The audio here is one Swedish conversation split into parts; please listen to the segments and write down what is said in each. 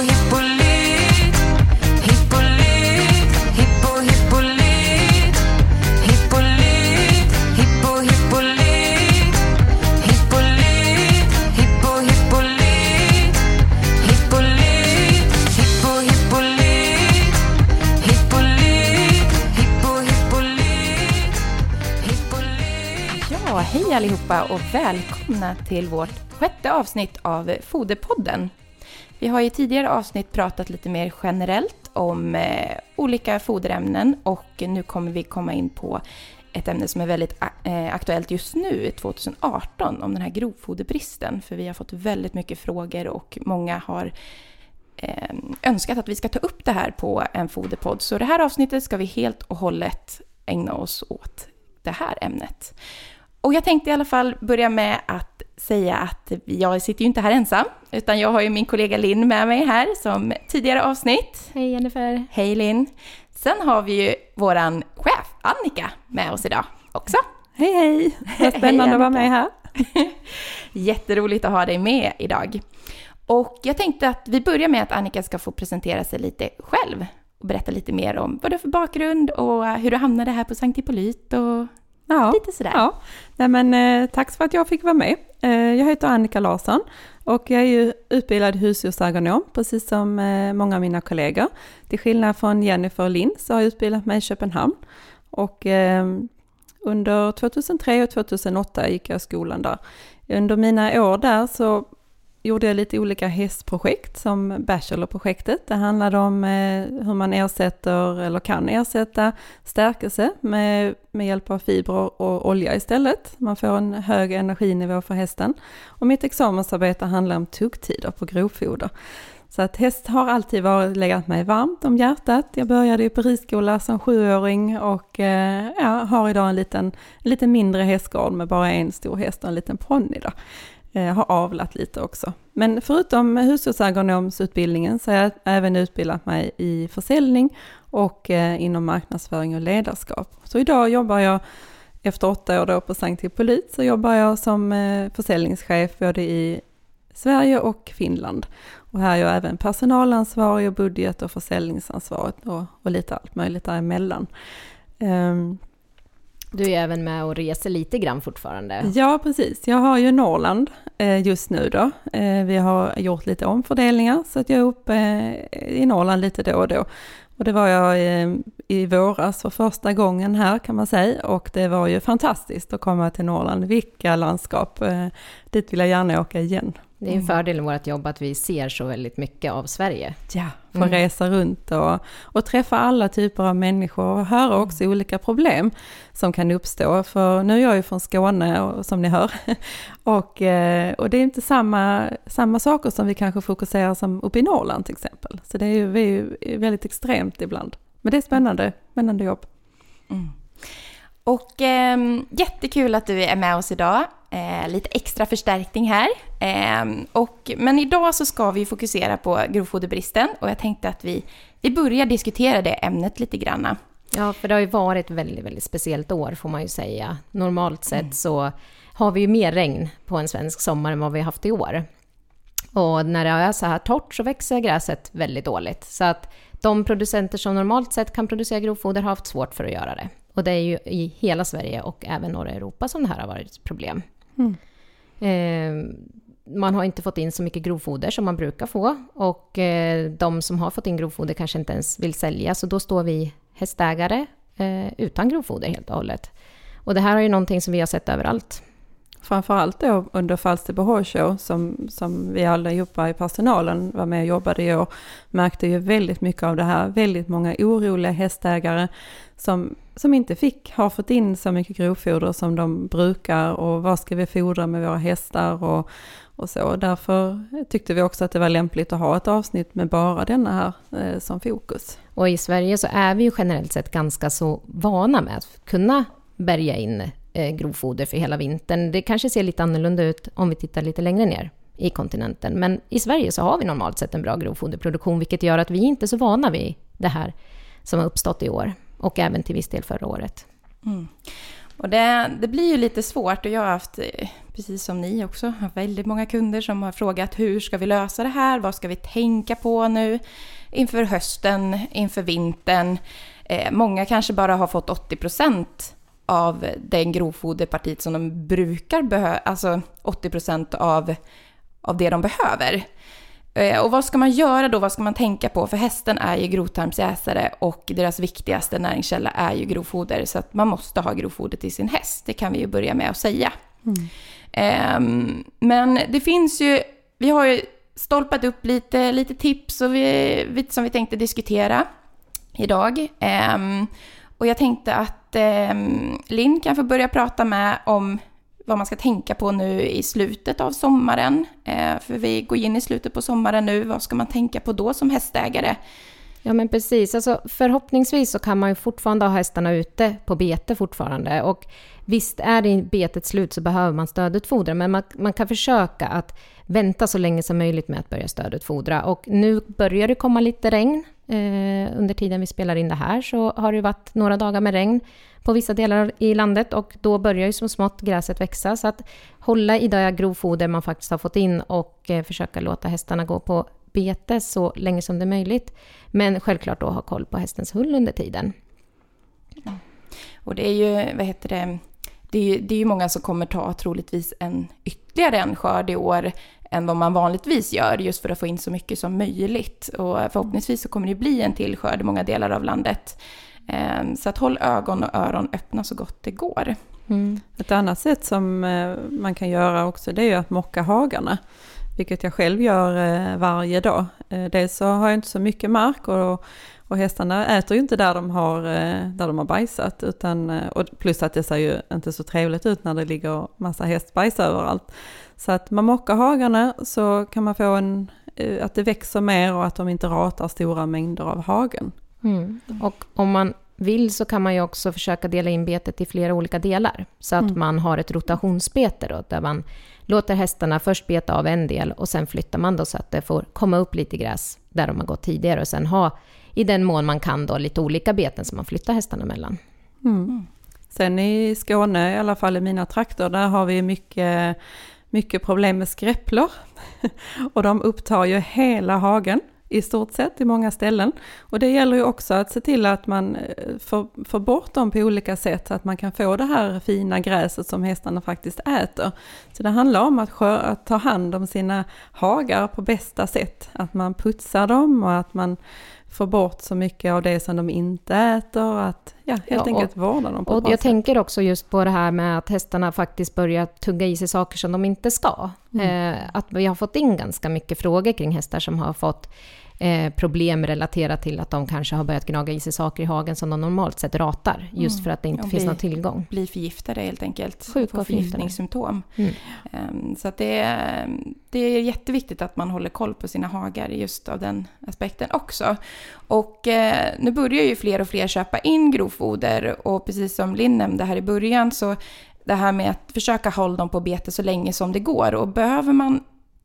hippolyt Hippolyt, hippo hippolyt Hippolyt, hippo hippolyt Hippolyt, hippo hippolyt Hippolyt, hippo hippolyt Hippolyt, hippo hippolyt Hippolyt Ja, hej allihopa och välkomna till vårt sjätte avsnitt av Foderpodden. Vi har i tidigare avsnitt pratat lite mer generellt om eh, olika foderämnen och nu kommer vi komma in på ett ämne som är väldigt eh, aktuellt just nu, 2018, om den här grovfoderbristen. För vi har fått väldigt mycket frågor och många har eh, önskat att vi ska ta upp det här på en foderpodd. Så det här avsnittet ska vi helt och hållet ägna oss åt det här ämnet. Och jag tänkte i alla fall börja med att säga att jag sitter ju inte här ensam, utan jag har ju min kollega Linn med mig här som tidigare avsnitt. Hej Jennifer! Hej Linn! Sen har vi ju våran chef Annika med oss idag också. Hej hej! Vad spännande att vara med här. Jätteroligt att ha dig med idag. Och jag tänkte att vi börjar med att Annika ska få presentera sig lite själv och berätta lite mer om vad du har för bakgrund och hur du hamnade här på Sankt Hippolyt och Ja, lite sådär. ja. Nej, men, eh, tack för att jag fick vara med. Eh, jag heter Annika Larsson och jag är ju utbildad husdjursagronom, precis som eh, många av mina kollegor. Till skillnad från Jennifer och Linn så har jag utbildat mig i Köpenhamn. Och under 2003 och 2008 gick jag skolan där. Under mina år där så gjorde jag lite olika hästprojekt som Bachelorprojektet. Det handlade om eh, hur man ersätter eller kan ersätta stärkelse med, med hjälp av fibrer och olja istället. Man får en hög energinivå för hästen. Och mitt examensarbete handlar om tuggtider på grovfoder. Så att häst har alltid varit, legat mig varmt om hjärtat. Jag började ju på ridskola som sjuåring och eh, ja, har idag en liten, en liten mindre hästgård med bara en stor häst och en liten ponny. Jag har avlat lite också. Men förutom hushållsagronomsutbildningen så har jag även utbildat mig i försäljning och eh, inom marknadsföring och ledarskap. Så idag jobbar jag, efter åtta år då på Sankt Hippolyt, så jobbar jag som eh, försäljningschef både i Sverige och Finland. Och här är jag även personalansvarig och budget och försäljningsansvarig och, och lite allt möjligt däremellan. Um, du är även med och reser lite grann fortfarande. Ja, precis. Jag har ju Norrland eh, just nu då. Eh, vi har gjort lite omfördelningar så att jag är uppe eh, i Norrland lite då och då. Och det var jag i våras för första gången här kan man säga och det var ju fantastiskt att komma till Norrland. Vilka landskap! Dit vill jag gärna åka igen. Det är en fördel i vårt jobb att vi ser så väldigt mycket av Sverige. Ja, få mm. resa runt och, och träffa alla typer av människor och höra också mm. olika problem som kan uppstå. För nu är jag ju från Skåne, och, som ni hör, och, och det är inte samma, samma saker som vi kanske fokuserar som uppe i Norrland till exempel. Så det är ju, vi är ju väldigt extremt ibland. Men det är spännande, spännande jobb. Mm. Och eh, jättekul att du är med oss idag. Eh, lite extra förstärkning här. Eh, och, men idag så ska vi fokusera på grovfoderbristen och jag tänkte att vi, vi börjar diskutera det ämnet lite granna. Ja, för det har ju varit ett väldigt, väldigt speciellt år får man ju säga. Normalt sett mm. så har vi ju mer regn på en svensk sommar än vad vi har haft i år. Och när det är så här torrt så växer gräset väldigt dåligt. Så att de producenter som normalt sett kan producera grovfoder har haft svårt för att göra det. Och det är ju i hela Sverige och även norra Europa som det här har varit ett problem. Mm. Eh, man har inte fått in så mycket grovfoder som man brukar få och eh, de som har fått in grovfoder kanske inte ens vill sälja så då står vi hästägare eh, utan grovfoder helt och hållet. Och det här är ju någonting som vi har sett överallt. Framförallt då under Falsterbo Show som, som vi allihopa i personalen var med och jobbade i år märkte ju väldigt mycket av det här. Väldigt många oroliga hästägare som, som inte fick, har fått in så mycket grovfoder som de brukar och vad ska vi fodra med våra hästar och, och så. Därför tyckte vi också att det var lämpligt att ha ett avsnitt med bara denna här eh, som fokus. Och i Sverige så är vi ju generellt sett ganska så vana med att kunna bärga in Eh, grovfoder för hela vintern. Det kanske ser lite annorlunda ut om vi tittar lite längre ner i kontinenten. Men i Sverige så har vi normalt sett en bra grovfoderproduktion, vilket gör att vi inte är så vana vid det här som har uppstått i år och även till viss del förra året. Mm. Och det, det, blir ju lite svårt och jag har haft, precis som ni också, väldigt många kunder som har frågat hur ska vi lösa det här? Vad ska vi tänka på nu inför hösten, inför vintern? Eh, många kanske bara har fått 80 procent av den grovfoderpartiet som de brukar behöva, alltså 80 procent av, av det de behöver. Eh, och vad ska man göra då? Vad ska man tänka på? För hästen är ju grovtarmsätare och deras viktigaste näringskälla är ju grovfoder. Så att man måste ha grovfoder till sin häst. Det kan vi ju börja med att säga. Mm. men det finns ju, vi har ju stolpat upp lite, lite tips och vi, som vi tänkte diskutera idag. Um, och jag tänkte att um, Linn kan få börja prata med om vad man ska tänka på nu i slutet av sommaren. Eh, för vi går in i slutet på sommaren nu. Vad ska man tänka på då som hästägare? Ja, men precis. Alltså, förhoppningsvis så kan man ju fortfarande ha hästarna ute på bete fortfarande. Och visst, är det betet slut så behöver man stödutfodra, men man, man kan försöka att vänta så länge som möjligt med att börja stödutfodra. Och nu börjar det komma lite regn. Eh, under tiden vi spelar in det här så har det varit några dagar med regn på vissa delar i landet och då börjar ju som smått gräset växa. Så att hålla i det grovfoder man faktiskt har fått in och eh, försöka låta hästarna gå på bete så länge som det är möjligt. Men självklart då ha koll på hästens hull under tiden. Och det är ju, vad heter det, det är ju, det är ju många som kommer ta troligtvis en ytterligare en skörd i år än vad man vanligtvis gör just för att få in så mycket som möjligt. Och förhoppningsvis så kommer det bli en till skörd i många delar av landet. Ehm, så att håll ögon och öron öppna så gott det går. Mm. Ett annat sätt som eh, man kan göra också det är ju att mocka hagarna. Vilket jag själv gör eh, varje dag. Eh, dels så har jag inte så mycket mark och, och hästarna äter ju inte där de har, eh, där de har bajsat. Utan, och plus att det ser ju inte så trevligt ut när det ligger massa hästbajs överallt. Så att man mockar hagarna så kan man få en, att det växer mer och att de inte ratar stora mängder av hagen. Mm. Och om man vill så kan man ju också försöka dela in betet i flera olika delar. Så att mm. man har ett rotationsbete då, där man låter hästarna först beta av en del och sen flyttar man då så att det får komma upp lite gräs där de har gått tidigare och sen ha i den mån man kan då lite olika beten som man flyttar hästarna mellan. Mm. Sen i Skåne, i alla fall i mina trakter, där har vi mycket, mycket problem med skräpplor. och de upptar ju hela hagen i stort sett i många ställen. Och det gäller ju också att se till att man eh, får, får bort dem på olika sätt så att man kan få det här fina gräset som hästarna faktiskt äter. Så det handlar om att, skör, att ta hand om sina hagar på bästa sätt. Att man putsar dem och att man får bort så mycket av det som de inte äter. Att ja, helt ja, enkelt vårda dem på Och ett bra jag sätt. tänker också just på det här med att hästarna faktiskt börjar tugga i sig saker som de inte ska. Mm. Eh, att vi har fått in ganska mycket frågor kring hästar som har fått eh, problem relaterat till att de kanske har börjat gnaga i sig saker i hagen som de normalt sett ratar, just mm. för att det inte finns någon tillgång. Blir förgiftade helt enkelt. Sjuka och förgiftningssymptom. Mm. Um, så att det, är, det är jätteviktigt att man håller koll på sina hagar just av den aspekten också. Och eh, nu börjar ju fler och fler köpa in grovfoder och precis som Linn nämnde här i början så det här med att försöka hålla dem på bete så länge som det går. Och behöver man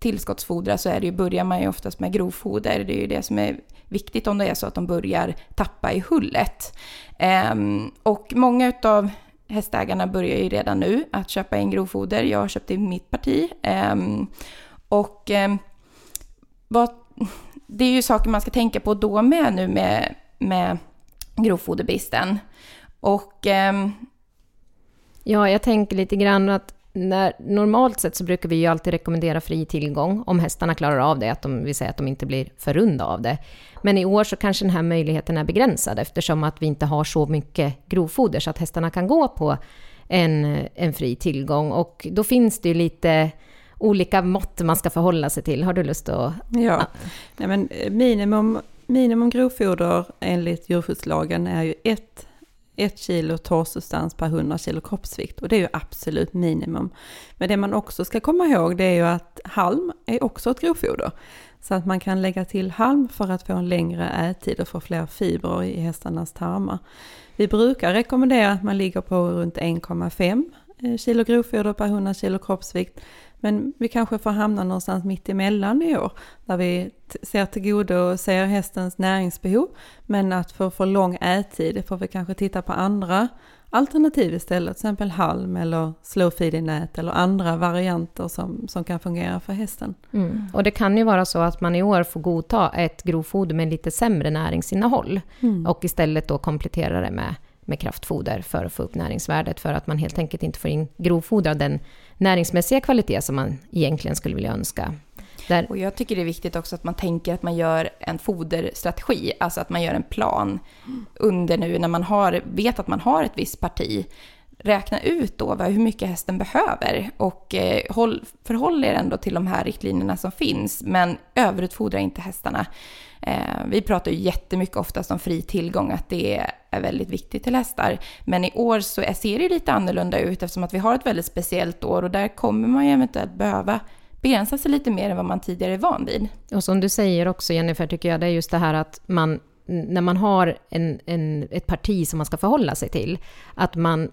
tillskottsfodra så är det ju, börjar man ju oftast med grovfoder. Det är ju det som är viktigt om det är så att de börjar tappa i hullet. Ehm, och många utav hästägarna börjar ju redan nu att köpa in grovfoder. Jag har köpt i mitt parti. Ehm, och ehm, vad, det är ju saker man ska tänka på då med nu med, med grovfoderbristen. Och... ja, jag tänker lite grann att när, normalt sett så brukar vi ju alltid rekommendera fri tillgång om hästarna klarar av det, att de vill säga att de inte blir för runda av det. Men i år så kanske den här möjligheten är begränsad eftersom att vi inte har så mycket grovfoder så att hästarna kan gå på en, en fri tillgång. Och då finns det ju lite olika mått man ska förhålla sig till. Har du lust att... Ja, Nej, men minimum, minimum grovfoder enligt djurskyddslagen är ju ett 1 kilo torrsubstans per 100 kilo kroppsvikt och det är ju absolut minimum. Men det man också ska komma ihåg det är ju att halm är också ett grovfoder. Så att man kan lägga till halm för att få en längre ättid och få fler fibrer i hästarnas tarmar. Vi brukar rekommendera att man ligger på runt 1,5 eh, kilo grovfoder per 100 kilo kroppsvikt. Men vi kanske får hamna någonstans mitt emellan i år, där vi ser till godo och ser hästens näringsbehov, men att för för lång ättid får vi kanske titta på andra alternativ istället, till exempel halm eller slow feeding nät eller andra varianter som, som kan fungera för hästen. Mm. Och det kan ju vara så att man i år får godta ett grovfoder med lite sämre näringsinnehåll och istället då komplettera det med, med kraftfoder för att få upp näringsvärdet för att man helt enkelt inte får in grovfoder av den näringsmässiga kvalitet som man egentligen skulle vilja önska. Där, Och jag tycker det är viktigt också att man tänker att man gör en foderstrategi, alltså att man gör en plan under nu när man har, vet att man har ett visst parti. Räkna ut då hur mycket hästen behöver och eh, håll, förhåll er ändå till de här riktlinjerna som finns, men överutfodra inte hästarna. Eh, vi pratar ju jättemycket oftast om fri tillgång, att det är väldigt viktigt till hästar. Men i år så ser det lite annorlunda ut eftersom att vi har ett väldigt speciellt år och där kommer man ju eventuellt behöva begränsa sig lite mer än vad man tidigare är van vid. Och som du säger också Jennifer, tycker jag, det är just det här att man, när man har en, en, ett parti som man ska förhålla sig till, att man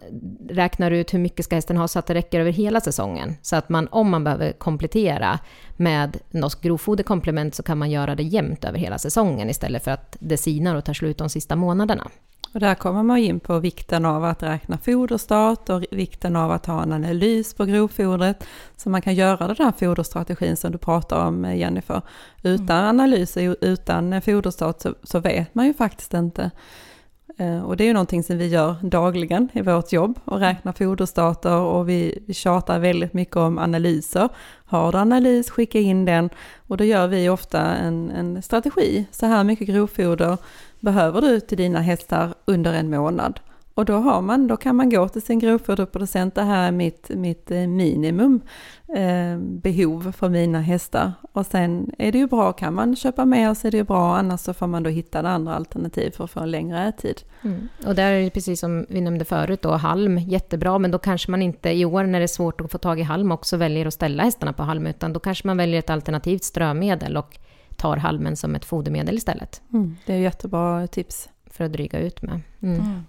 räknar ut hur mycket ska hästen ha så att det räcker över hela säsongen. Så att man, om man behöver komplettera med något grovfoderkomplement så kan man göra det jämnt över hela säsongen istället för att det sinar och tar slut de sista månaderna. Och där kommer man in på vikten av att räkna foderstat och vikten av att ha en analys på grovfodret. Så man kan göra den här foderstrategin som du pratar om eh, Jennifer. Utan analys och utan eh, foderstat så, så vet man ju faktiskt inte. Eh, Och det är ju någonting som vi gör dagligen i vårt jobb och räknar foderstater och vi, vi tjatar väldigt mycket om analyser. Har du analys, skicka in den och då gör vi ofta en, en strategi. Så här mycket grovfoder behöver du till dina hästar under en månad. Och då, har man, då kan man gå till sin grovfoderproducent, det här är mitt, mitt eh, minimum eh, behov för mina hästar. Och sen är det ju bra, kan man köpa mer så är det ju bra, annars så får man då hitta andra alternativ för att få en längre ättid. Mm. Och där är det precis som vi nämnde förut då, halm, jättebra, men då kanske man inte i år när det är svårt att få tag i halm också väljer att ställa hästarna på halm, utan då kanske man väljer ett alternativt strömedel och tar halmen som ett fodermedel istället Det är jättebra tips. för att dryga ut med. Mm.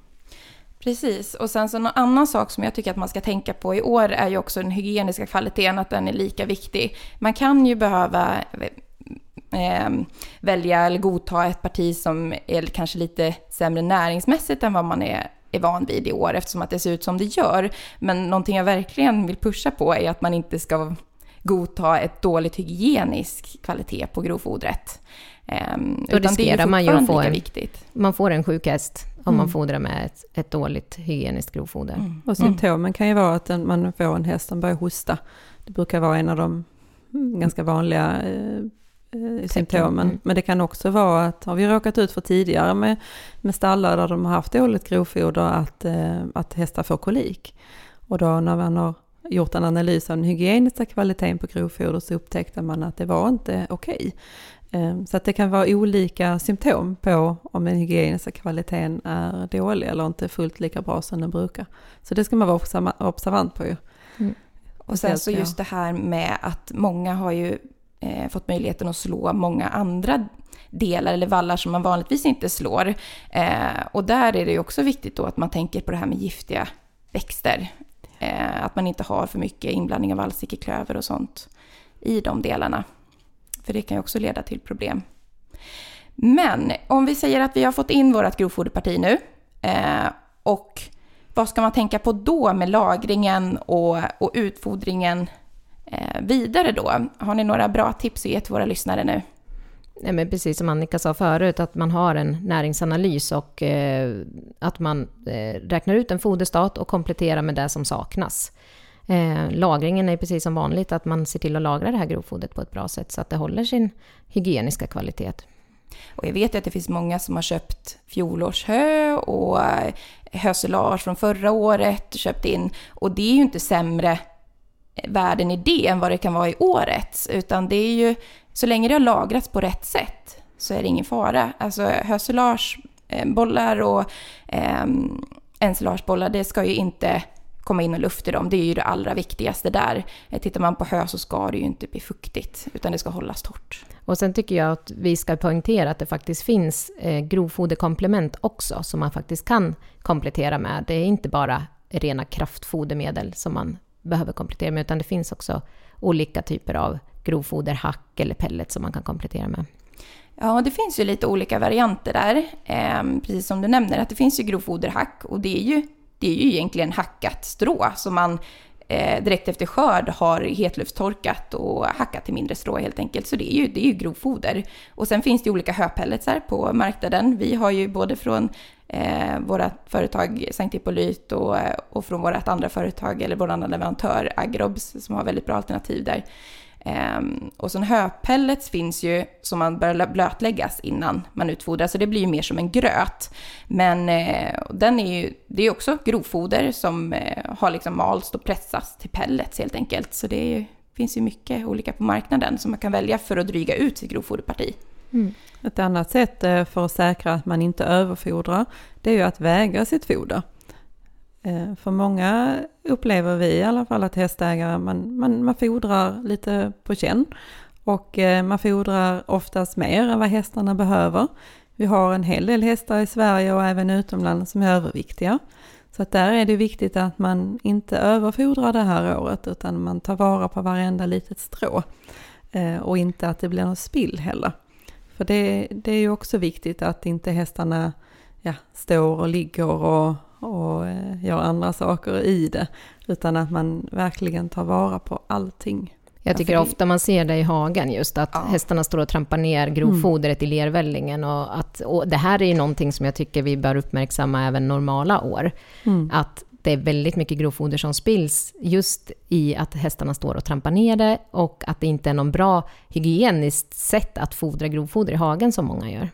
Precis, och sen så en annan sak som jag tycker att man ska tänka på i år är ju också den hygieniska kvaliteten, att den är lika viktig. Man kan ju behöva eh, välja eller godta ett parti som är kanske lite sämre näringsmässigt än vad man är, är van vid i år eftersom att det ser ut som det gör. Men någonting jag verkligen vill pusha på är att man inte ska godta ett dåligt hygienisk kvalitet på grovfodret. Um, Då riskerar man ju att få en- viktigt. Man får en sjuk häst om Mm. man fodrar med ett, ett dåligt hygieniskt grovfoder. Och symptomen kan ju vara att en, man får en häst som börjar hosta. Det brukar vara en av de mm, ganska vanliga eh, eh, symptomen. Mm. Men det kan också vara att, har vi råkat ut för tidigare med, med stallar där de har haft dåligt grovfoder, att, eh, att hästar får kolik. Och då när man har gjort en analys av den hygieniska kvaliteten på grovfoder så upptäckte man att det var inte okej. Eh, Så att det kan vara olika symptom på om den hygieniska kvaliteten är dålig eller inte fullt lika bra som den brukar. Så det ska man vara observa- observant på ju. Och sen så just det här med att många har ju eh, fått möjligheten att slå många andra delar eller vallar som man vanligtvis inte slår. Eh, och där är det ju också viktigt då att man tänker på det här med giftiga växter. Eh, att man inte har för mycket inblandning av vallsickeklöver och sånt i de delarna. För det kan ju också leda till problem. Men om vi säger att vi har fått in vårt grovfoderparti nu eh, och vad ska man tänka på då med lagringen och, och utfodringen eh, vidare då? Har ni några bra tips att ge till våra lyssnare nu? Nej, men precis som Annika sa förut, att man har en näringsanalys och eh, att man eh, räknar ut en foderstat och kompletterar med det som saknas. Eh, lagringen är precis som vanligt, att man ser till att lagra det här grovfodret på ett bra sätt så att det håller sin hygieniska kvalitet. Och jag vet ju att det finns många som har köpt fjolårshö och eh, hösilage från förra året, köpt in. Och det är ju inte sämre värden i det än vad det kan vara i årets. Utan det är ju, så länge det har lagrats på rätt sätt så är det ingen fara. Alltså hösilage, eh, bollar och eh, ensilagebollar, det ska ju inte komma in och luft i dem. Det är ju det allra viktigaste där. Eh, tittar man på hö så ska det ju inte bli fuktigt, utan det ska hållas torrt. Och sen tycker jag att vi ska poängtera att det faktiskt finns eh, grovfoderkomplement också som man faktiskt kan komplettera med. Det är inte bara rena kraftfodermedel som man behöver komplettera med utan det finns också olika typer av grovfoder, hack eller pellet som man kan komplettera med. Ja, det finns ju lite olika varianter där. Eh, precis som du nämner, att det finns ju grovfoderhack och det är ju, det är ju egentligen hackat strå som man eh, direkt efter skörd har hetluftstorkat och hackat till mindre strå helt enkelt. Så det är ju, det är ju grovfoder. Och sen finns det olika höpelletsar på marknaden. Vi har ju både från eh, vårt företag Sankt Hippolyt och, och från vårt andra företag, eller vår andra leverantör Agrobs, som har väldigt bra alternativ där. Um, och sen höpellets finns ju som man bör blötläggas innan man utfodrar, så det blir ju mer som en gröt. Men uh, den är ju, det är också grovfoder som eh, har liksom malts och pressats till pellets helt enkelt. Så det är, finns ju mycket olika på marknaden som man kan välja för att dryga ut sitt grovfoderparti. Mm. Ett annat sätt eh, för att säkra att man inte överfodrar, det är ju att väga sitt foder. Eh, för många upplever vi i alla fall att hästägare, man, man, man fodrar lite på känn. Och eh, man fodrar oftast mer än vad hästarna behöver. Vi har en hel del hästar i Sverige och även utomlands som är överviktiga. Så att där är det viktigt att man inte överfodrar det här året utan man tar vara på varenda litet strå. Eh, och inte att det blir något spill heller. För det, det är ju också viktigt att inte hästarna ja, står och ligger och, och eh, gör andra saker i det. Utan att man verkligen tar vara på allting. Jag tycker ofta man ser det i hagen just att Ja. hästarna står och trampar ner grovfodret i lervällingen. Och, att, och det här är ju någonting som jag tycker vi bör uppmärksamma även normala år. Mm. Att det är väldigt mycket grovfoder som spills just i att hästarna står och trampar ner det och att det inte är någon bra hygieniskt sätt att fodra grovfoder i hagen som många gör.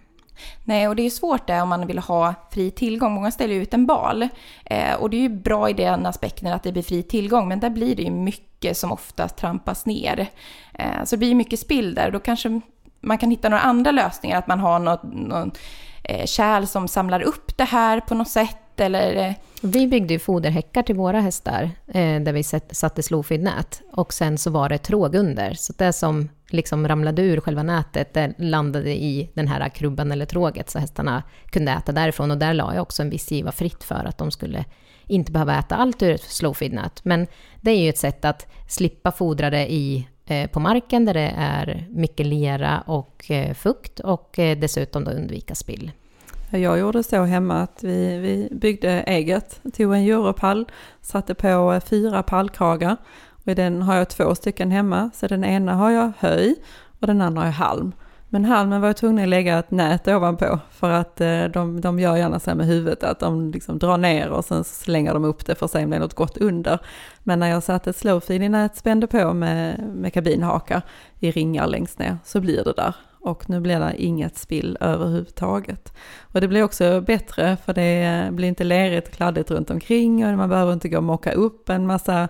Nej, och det är svårt det om man vill ha fri tillgång. Många ställer ju ut en bal. Eh, och det är ju bra i den aspekten att det blir fri tillgång, men där blir det ju mycket som oftast trampas ner. Eh, så det blir ju mycket spill där. Då kanske man kan hitta några andra lösningar, att man har något, någon eh, kärl som samlar upp det här på något sätt, eller... Eh, vi byggde ju foderhäckar till våra hästar eh, där vi satte slowfeed-nät och sen så var det tråg under. Så det som liksom ramlade ur själva nätet det landade i den här krubban eller tråget så hästarna kunde äta därifrån och där la jag också en viss giva fritt för att de skulle inte behöva äta allt ur ett slowfeed-nät. Men det är ju ett sätt att slippa fodra det i, eh, på marken där det är mycket lera och eh, fukt och eh, dessutom då undvika spill. Jag gjorde så hemma att vi, vi byggde eget, tog en europall, satte på eh, fyra pallkragar och i den har jag två stycken hemma. Så den ena har jag höj och den andra har jag halm. Men halmen var jag tvungen att lägga ett nät ovanpå för att eh, de, de gör gärna så här med huvudet att de liksom drar ner och sen slänger de upp det för att se om det är något gott under. Men när jag satte ett slowfeed i nät spände på med, med kabinhakar i ringar längst ner så blir det där. Och nu blir det inget spill överhuvudtaget. Och det blir också bättre för det blir inte lerigt och kladdigt runt omkring och man behöver inte gå och mocka upp en massa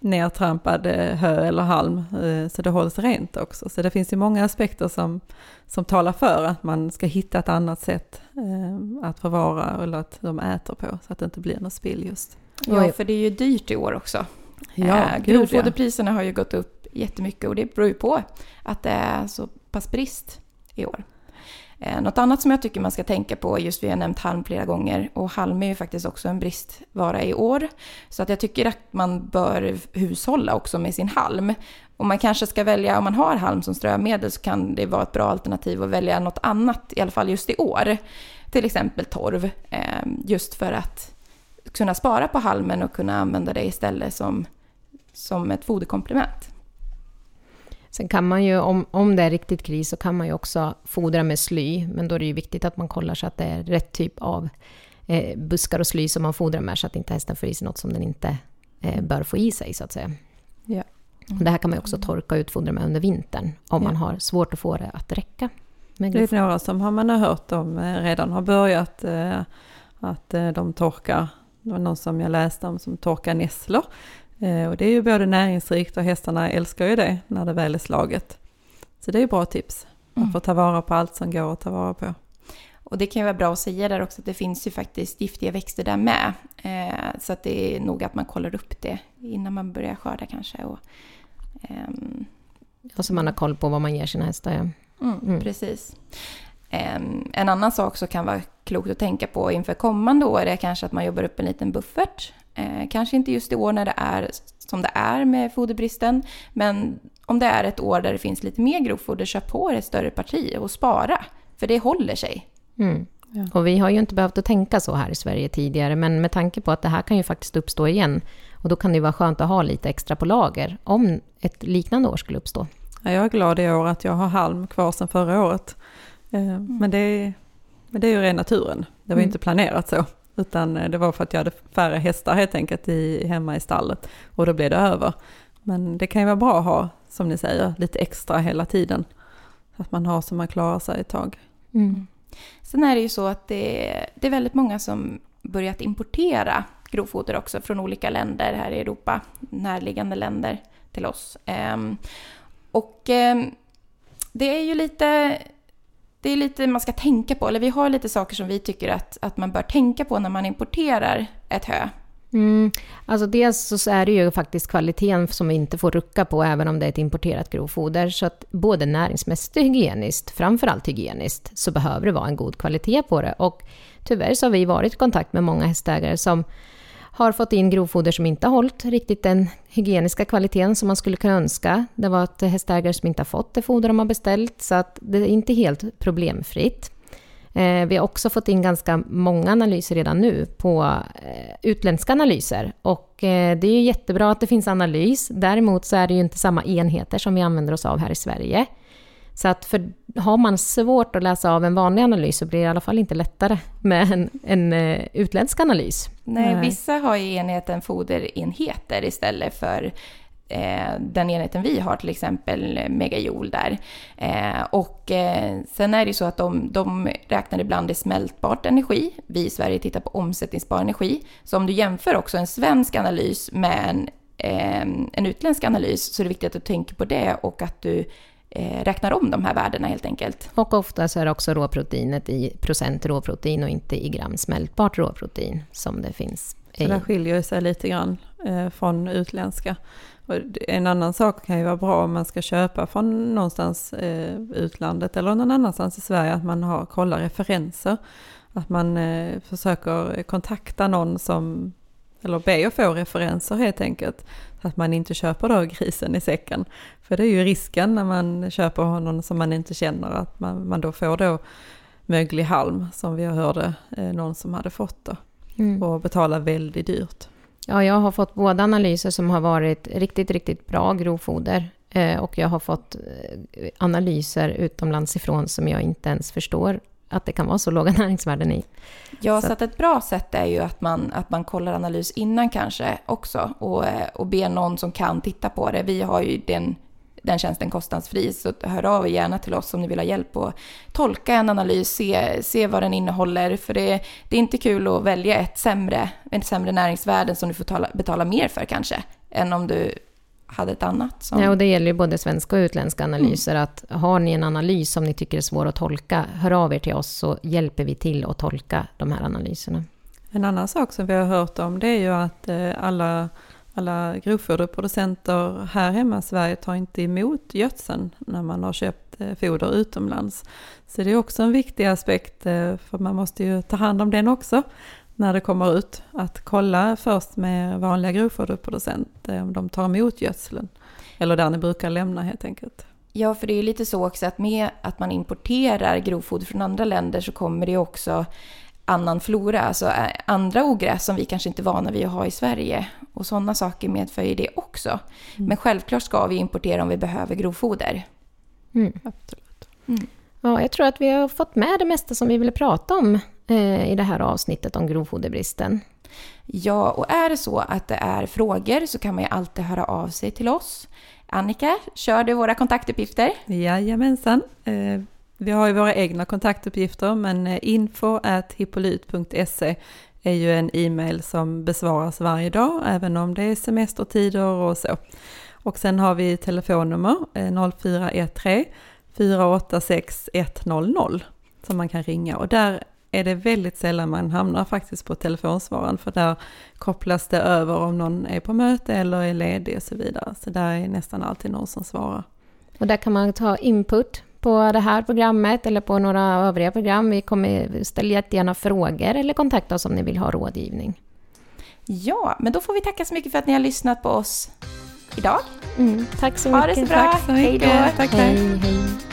nertrampad eh, hö eller halm eh, så det hålls rent också. Så det finns ju många aspekter som, som talar för att man ska hitta ett annat sätt eh, att förvara eller att de äter på så att det inte blir något spill just. ja, för det är ju dyrt i år också. Ja, eh, gud ja. grovfoderpriserna har ju gått upp jättemycket och det beror ju på att det är så pass brist i år. Eh, något annat som jag tycker man ska tänka på, just vi har nämnt halm flera gånger, och halm är ju faktiskt också en bristvara i år. Så att jag tycker att man bör hushålla också med sin halm. Och man kanske ska välja, om man har halm som strömedel så kan det vara ett bra alternativ att välja något annat, i alla fall just i år. Till exempel torv, eh, just för att kunna spara på halmen och kunna använda det istället som, som ett foderkomplement. Sen kan man ju, om, om det är riktigt kris, så kan man ju också fodra med sly. Men då är det ju viktigt att man kollar så att det är rätt typ av eh, buskar och sly som man fodrar med, så att inte hästen får i sig något som den inte eh, bör få i sig, så att säga. Ja. Och Det här kan man ju också torka och utfodra med under vintern, om man Ja. har svårt att få det att räcka. Med Det är några som har man har hört om eh, redan har börjat eh, att eh, de torkar, det var någon som jag läste om som torkar nässlor. Eh, Och det är ju både näringsrikt och hästarna älskar ju det när det väl är slaget. Så det är ju bra tips. Man Mm. får ta vara på allt som går att ta vara på. Och det kan ju vara bra att säga där också att det finns ju faktiskt giftiga växter där med. Eh, så att det är nog att man kollar upp det innan man börjar skörda kanske. Och, ehm, Och så man har koll på vad man ger sina hästar. Ja. mm, Mm. Precis. Ehm, en annan sak som kan vara klokt att tänka på inför kommande år är kanske att man jobbar upp en liten buffert. Eh, kanske inte just i år när det är som det är med foderbristen. Men om det är ett år där det finns lite mer grovfoder, köp på er ett större parti och spara. För det håller sig. Mm. Ja. Och vi har ju inte behövt att tänka så här i Sverige tidigare, men med tanke på att det här kan ju faktiskt uppstå igen, och då kan det ju vara skönt att ha lite extra på lager om ett liknande år skulle uppstå. Ja, jag är glad i år att jag har halm kvar sedan förra året. Eh, Men, det, men det är ju ren naturen. Det var ju Mm. inte planerat så. Utan eh, det var för att jag hade färre hästar helt enkelt i, hemma i stallet. Och då blev det över. Men det kan ju vara bra att ha, som ni säger, lite extra hela tiden. Att man har så man klarar sig ett tag. Mm. Sen är det ju så att det, det är väldigt många som börjat importera grovfoder också från olika länder här i Europa, närliggande länder till oss. Ehm, och ehm, det är ju lite, det är lite man ska tänka på, eller vi har lite saker som vi tycker att, att man bör tänka på när man importerar ett hö. Mm. Alltså dels så är det ju faktiskt kvaliteten som vi inte får rucka på även om det är ett importerat grovfoder. Så att både näringsmässigt och hygieniskt, framförallt hygieniskt, så behöver det vara en god kvalitet på det. Och tyvärr så har vi varit i kontakt med många hästägare som har fått in grovfoder som inte har hållit riktigt den hygieniska kvaliteten som man skulle kunna önska. Det var ett hästägare som inte har fått det foder de har beställt, så att det är inte helt problemfritt. Eh, vi har också fått in ganska många analyser redan nu på eh, utländska analyser. Och eh, det är ju jättebra att det finns analys. Däremot så är det ju inte samma enheter som vi använder oss av här i Sverige. Så att för, har man svårt att läsa av en vanlig analys så blir det i alla fall inte lättare med en, en eh, utländsk analys. Nej, vissa har ju enheten foderenheter istället för eh, den enheten vi har, till exempel Megajoule där. Eh, och eh, sen är det ju så att de, de räknar ibland i smältbart energi. Vi i Sverige tittar på omsättningsbar energi. Så om du jämför också en svensk analys med en, en utländsk analys så är det viktigt att du tänker på det och att du eh, räknar om de här värdena helt enkelt. Och ofta så är det också råproteinet i procent råprotein och inte i gram smältbart råprotein som det finns. Så där skiljer det sig lite grann eh, från utländska. Och det- en annan sak kan ju vara bra om man ska köpa från någonstans eh, utlandet eller någon annanstans i Sverige, att man har, kollar referenser. Att man eh, försöker kontakta någon som, eller be att få referenser helt enkelt. Så att man inte köper då grisen i säcken. För det är ju risken när man köper honom som man inte känner, att man, man då får då möglig halm som vi hörde eh, någon som hade fått då Mm. och betala väldigt dyrt. Ja, jag har fått båda analyser som har varit riktigt, riktigt bra grovfoder. Eh, och jag har fått eh, analyser utomlands ifrån som jag inte ens förstår att det kan vara så låga näringsvärden i. Ja, Så så att ett bra sätt är ju att man, att man kollar analys innan kanske också och, och ber någon som kan titta på det. Vi har ju den, den tjänsten kostnadsfri, så hör av er gärna till oss om ni vill ha hjälp att tolka en analys, se, se vad den innehåller. För det, det är inte kul att välja ett sämre, ett sämre näringsvärde som du får tala, betala mer för kanske, än om du hade ett annat. Som, Ja, och det gäller ju både svenska och utländska analyser. Att har ni en analys som ni tycker är svår att tolka, hör av er till oss så hjälper vi till att tolka de här analyserna. En annan sak som vi har hört om det är ju att eh, alla, alla grovfoderproducenter här hemma i Sverige tar inte emot gödseln när man har köpt eh, foder utomlands. Så det är också en viktig aspekt eh, för man måste ju ta hand om den också när det kommer ut. Att kolla först med vanliga grovfoderproducenter eh, om de tar emot gödseln. Eller där ni brukar lämna helt enkelt. Ja, för det är ju lite så också att med att man importerar grovfoder från andra länder så kommer det ju också annan flora, alltså andra ogräs som vi kanske inte är vana vid att ha i Sverige. Och sådana saker medför ju det också. Men självklart ska vi importera om vi behöver grovfoder. Mm. Absolut. Ja, jag tror att vi har fått med det mesta som vi ville prata om eh, i det här avsnittet om grovfoderbristen. Ja, och är det så att det är frågor så kan man ju alltid höra av sig till oss. Annika, kör du våra kontaktuppgifter? Jajamensan. Eh, vi har ju våra egna kontaktuppgifter men info.hippolyt.se info hippolyt.se är ju en e-mail som besvaras varje dag även om det är semestertider och så. Och sen har vi telefonnummer 0413 486 100 som man kan ringa och där är det väldigt sällan man hamnar faktiskt på telefonsvararen för där kopplas det över om någon är på möte eller är ledig och så vidare. Så där är nästan alltid någon som svarar. Och där kan man ta input på det här programmet eller på några övriga program. Vi kommer ställa jättegärna frågor eller kontakta oss om ni vill ha rådgivning. Ja, men då får vi tacka så mycket för att ni har lyssnat på oss idag. Mm, tack så Ha det mycket. så bra. Tack så Hej mycket. då. Tack, tack. Hej, hej.